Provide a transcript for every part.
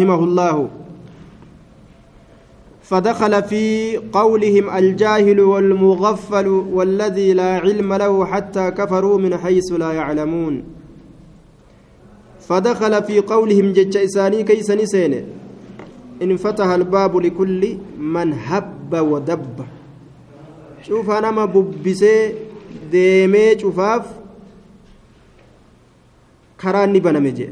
رحمه الله. فدخل في قولهم الجاهل والمغفل والذي لا علم له حتى كفروا من حيث لا يعلمون. فدخل في قولهم جج إساني كيس نسين. إن فتح الباب لكل من هب ودب. شوف أنا ما ببسي ديمي شوفاف. كراني بنمجي.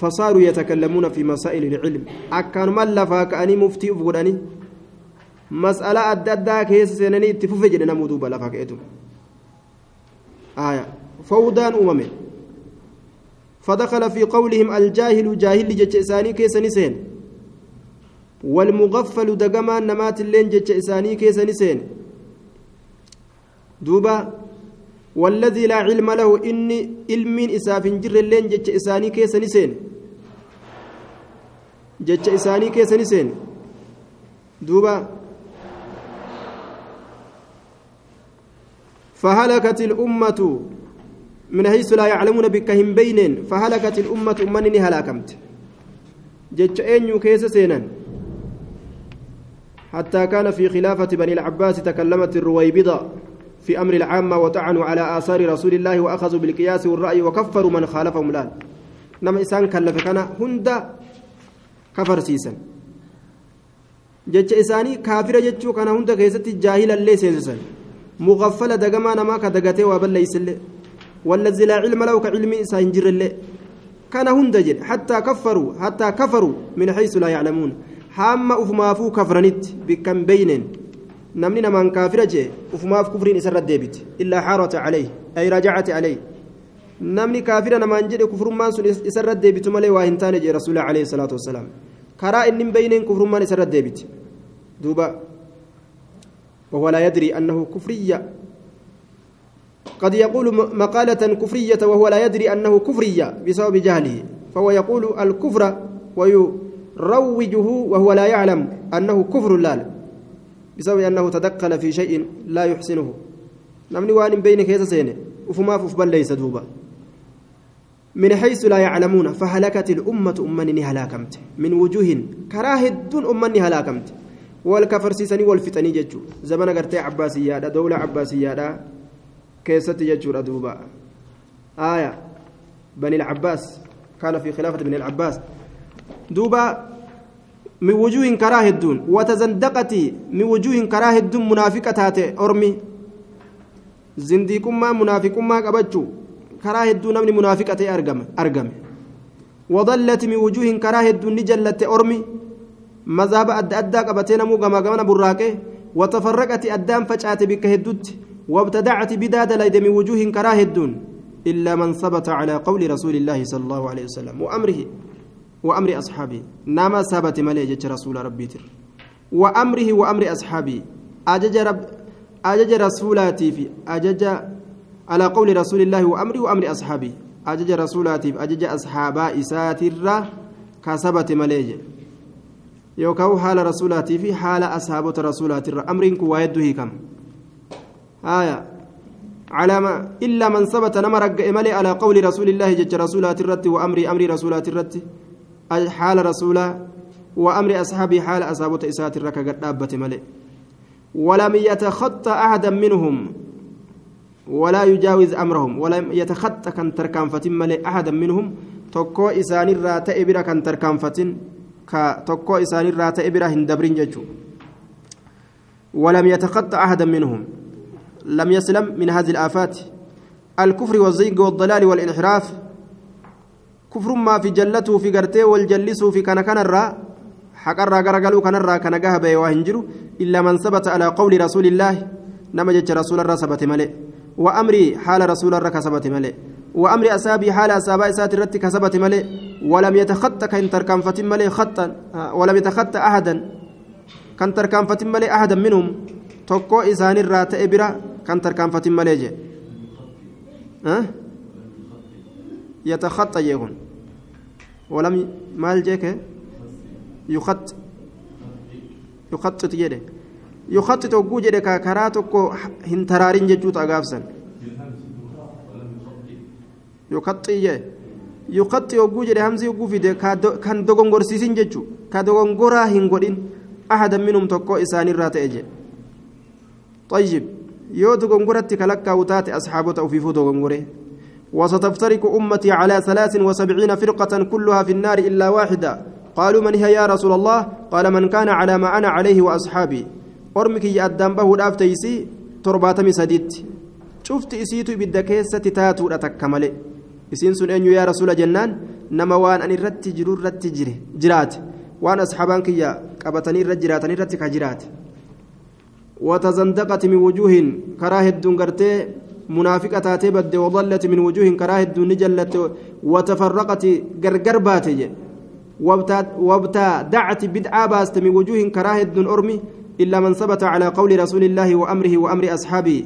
فصاروا يتكلمون في مسائل العلم. أكان ملفا كأني مفتي أفغداني مسألة أددا كيس سنني اتفوف جدنا مدوبة لفا كأتم آية. فودان أممي فدخل في قولهم الجاهل جاهل جتش إساني كيس نسين والمغفل دقما نمات اللين جتش إساني كيس نسين دوبا والذي لا علم له إني علم إساف جر اللين جتش إساني كيس نسين. جتش إساني كيس نسين. دوبا. فهلكت الأمة من حيث لا يعلمون بك هم بينين. فهلكت الأمة أمنني هلاكمت. جتش أين كيس سينا حتى كان في خلافة بني العباس تكلمت الرويبضة. في أمر العامة وطعنوا على آثار رسول الله وأخذوا بالقياس والرأي وكفروا من خالفهم لال نما إسان كلف كان هند كفر سيسا جتش إساني كافر جتشو كان هند كيست جاهلا اللي سيسا مغفلة دقما نما كدقته وبل يسل والذي لا علم له كعلم إسان جر اللي. كان هند جد. حتى كفروا. حتى كفروا من حيث لا يعلمون. حام أفمافو كفرنت بكم بينين. Namni namaan kaafira jee ufumaaf kufriin isarra deebiti illaa xaarata calayh ay rajacati calayh namni kaafira namaan jedhe kufrummaan sun isarra deebitu malee waa hin taane jee rasuula alayhi salaatu wassalaam karaa inni beyneen kufrummaan isarra deebiti duuba وهو لا يدري أنه كفرية قد يقول مقالة كفرية وهو لا يدري أنه كفرية بسبب جهله فهو يقول الكفر ويروجه وهو لا يعلم أنه كفر لا بسبب أنه تدخل في شيء لا يحسنه. نمني وان بين كيس سينة. وفما فبل ليس دوبا. من حيث لا يعلمون فهلكت الأمة أمني هلاكمت. من وجوه كراهد أمني هلاكمت. والكفر سيسني والفتني ججو. زمن قرتي عباسية دولة عباسية كيست ججو دوبا. آية. بني العباس. كان في خلافة بني العباس. دوبا من وجوه كراه الدون وتزندقتي من وجوه كراه الدون منافقة تاتي. أرمي. زنديكما منافقما قبجو. كراه الدون من منافقة أرقم أرقم. وضلت من وجوه كراه الدون نجلت أرمي. مذهب أد أدى قبتين مو قما قمنا براكه وتفرقت أدام فجأت بك هدوت وابتدعت بداد ليد من وجوه كراه الدون إلا من ثبت على قول رسول الله صلى الله عليه وسلم وأمره. وأمر أصحابي. نما ثبت ملي جت رسول ربي تر. وأمره وأمر أصحابي. أجج رب أجج رسولاتي في أجج على قول رسول الله وأمره وأمر أصحابي. أجج رسولاتي في أجج أصحابا إساتر كسبت ملي يوكاو حال رسولاتي في حال أصحابة رسولاتي أمرك ويده كم. آية. على ما إلا من ثبت نمرق إملي على قول رسول الله جج رسولات الرت وأمر أمر رسولات الرت حال رسولا وأمر أصحابي حال أصابة إسات الركا قد ملئ. ولم يتخطى أحدا منهم ولا يجاوز أمرهم. ولم يتخطى كان تركان فتن ملئ أحدا منهم tokkoo isaanirraa ta'e bira kan tarkaanfatin ka tokkoo isaanirraa ta'e bira hin dabrin ولم يتخطى أحدا منهم. لم يسلم من هذه الآفات. الكفر والزيغ والضلال والانحراف. Kufrummaa fi jallatuu fi gartee wal jallisuu fi kana kanarraa haqarraa garagaluu kanarraa kana gaha ba'e waa hin jiru illaa man sabata alaa qawli rasuulillaahi nama jecha rasuularra sabate malee wa amrii haala rasuularra ka sabate malee wa amri asaabii haala asaabaa isaati irratti ka sabate malee walam yatakhatta kan tarkaanfatin malee khattan walam yatakhatta ahadan kan tarkaanfatin malee ahadan minhum tokkoo isaanirraa ta'e bira kan tarkaanfatin malee jee يتخطى يكون ولم مال جيك يخط يخطط جده يخطط وجو جده كاكراتك هنترارين ججوت أغافسا يخطي جي yuqaxxi hogguu jedhe hamzii hogguu fide kan dogongorsiisin jechu ka dogongoraa hin godhin ahadan minhum tokko isaanirraa ta'e jedhe طيب yoo dogongoratti kalakkaa'u taate asxaabota ufiifuu dogongore وستفترق أمتي على ثلاث وسبعين فرقة كلها في النار إلا واحدة. قالوا من هي يا رسول الله؟ قال من كان على ما أنا عليه وأصحابي. أرمك يا أدام به الأفتيسي ترباتمي سديت. شفت إسيتو بالدكيسة تاتو أتكملي إسين سن أن يا رسول جنان نما وان أن الرت جرور رت جري جرات. وان أصحابان كيا قبتني الرجرات أن الرت كجرات. وتزندقت من وجوه كراهة دنقرتي منافقة تاتي بد وضلت من وجوه كراهة نجلت وتفرقت غرغر باتي. وابتدعت بدعة باست من وجوه كراهة أرمي إلا من ثبت على قول رسول الله وأمره وأمر أصحابه.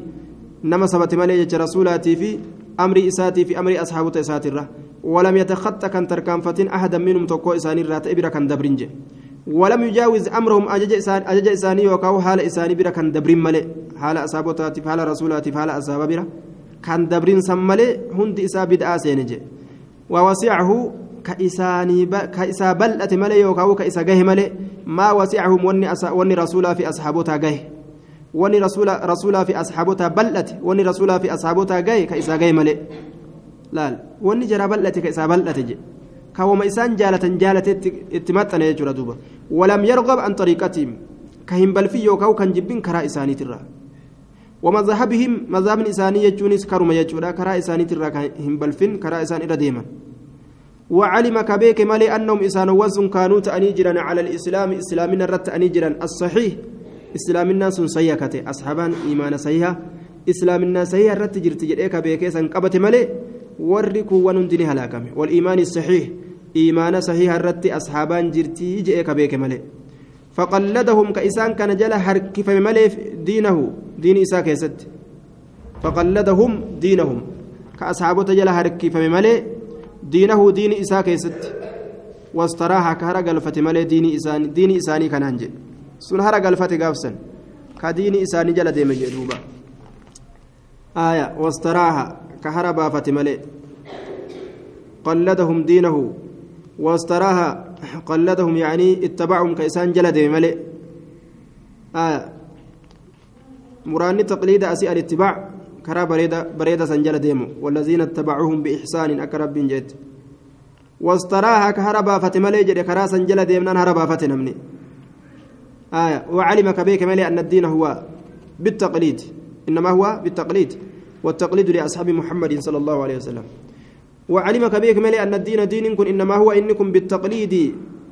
نما ثبت مليجة رسولاتي في أمر إساتي في أمر أصحابه إساتي ولم يتخطى كان تركان أحدا منهم توكو إساني رات إبرا كان دبرنجة. ولم يجاوز أمرهم اجج اسان اجج إساني وكاو حال إساني dabrin male haala asaabotaatiif haala rasuulaatiif haala asaaba bira kan dabrin san male hundi isaa bid'aa seene je ووسعه كإساني ب... كإسا بلأت ملي يوكاو كإسا جه ملي. ما وسعهم وني أس... وني رسولا في أصحابها جه. وني رسولا رسولا في أصحابها بلأت. وني رسولا في أصحابها جه كإسا جه ملي. لا. وني جرى بلأت كإسا بلأت جه. كوما إسان جالة جالة اتمتنا يجرى دوبا. ولم يرغب عن طريقتهم. كهم بل في يوكاو كان جبين كرا إساني ترى. ومذهبهم مذهب إساني يجونيس كرما يجورا كرا إساني ترى كهم بل فين كرا إساني رديما وعلم كبيك مالي أنهم إسان وزن كانوا تأنيجرا على الإسلام. إسلامنا رت أنيجرا الصحيح. إسلامنا سن سيكته أصحابان إيمان سيها إسلامنا سيها رت جرت جريك بيك سن قبت مالي warri kuuwwan hundini halaakame waliimaani iimaana sahiha irratti asxaabaan jirtii je'ee ka beeke malee faqalladahum ka isaan kana jala harkifame maleef diinahu diini isaa keessatti faqalladahum diinahum ka asxaabota jala harkifame malee diinahu diini isaa keessatti wastaraaha ka hara galfate malee diini isaanii diini isaanii kanaan jedhe sun hara galfate gaafsan ka diini isaanii jala deeme jedhe duuba aaya wastaraaha كهرب فتملئ قلدهم دينه واستراها قلدهم يعني اتبعهم كإسان جلد ملئ آه. مراني تقليد أسيء الاتباع كرا بريدة بريدة سنجل ديمو. والذين اتبعوهم بإحسان أكرب بن جد. واستراها كهربا فتملي جد كرا سنجل ديمنا هربا فتنمني. آية وعلم كبيك ملي أن الدين هو بالتقليد. إنما هو بالتقليد. والتقليد لأصحاب محمد صلى الله عليه وسلم. وعلم كبيك ملي أن الدين دينكم إنما هو إنكم بالتقليد.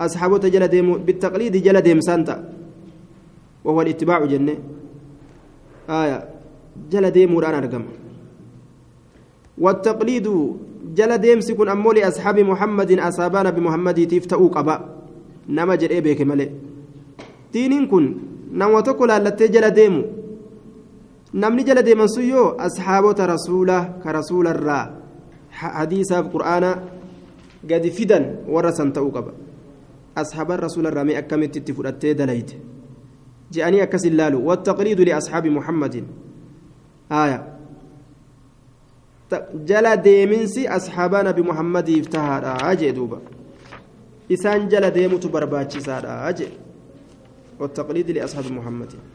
أصحاب جل ديم بالتقليد جل ديم سانتا. وهو الاتباع جنة. آية. جل ديم وران أرقم والتقليد جل ديم سكن أمولي أصحاب محمد أصابان بمحمد تفتأوا قبا نما جل بيك ملي. دينكم نما تقول التي جل ديمو namni jala deeman sun yoo asxaabota hadiisaaf qur'aana gadi fidan warra san ta'uu qaba asxaaban rasuularraa mee akkamitti itti fudhattee dalayte je'anii akkas hin laalu wattaqliidu liasxaabi muhammadin aya jala deeminsi asxaabaa nabi muhammadiif tahaadha jee duuba isaan jala deemutu barbaachisaadha jee wattaqliidu liasxaabi muhammadin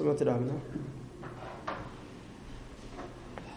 سمعت الأعلى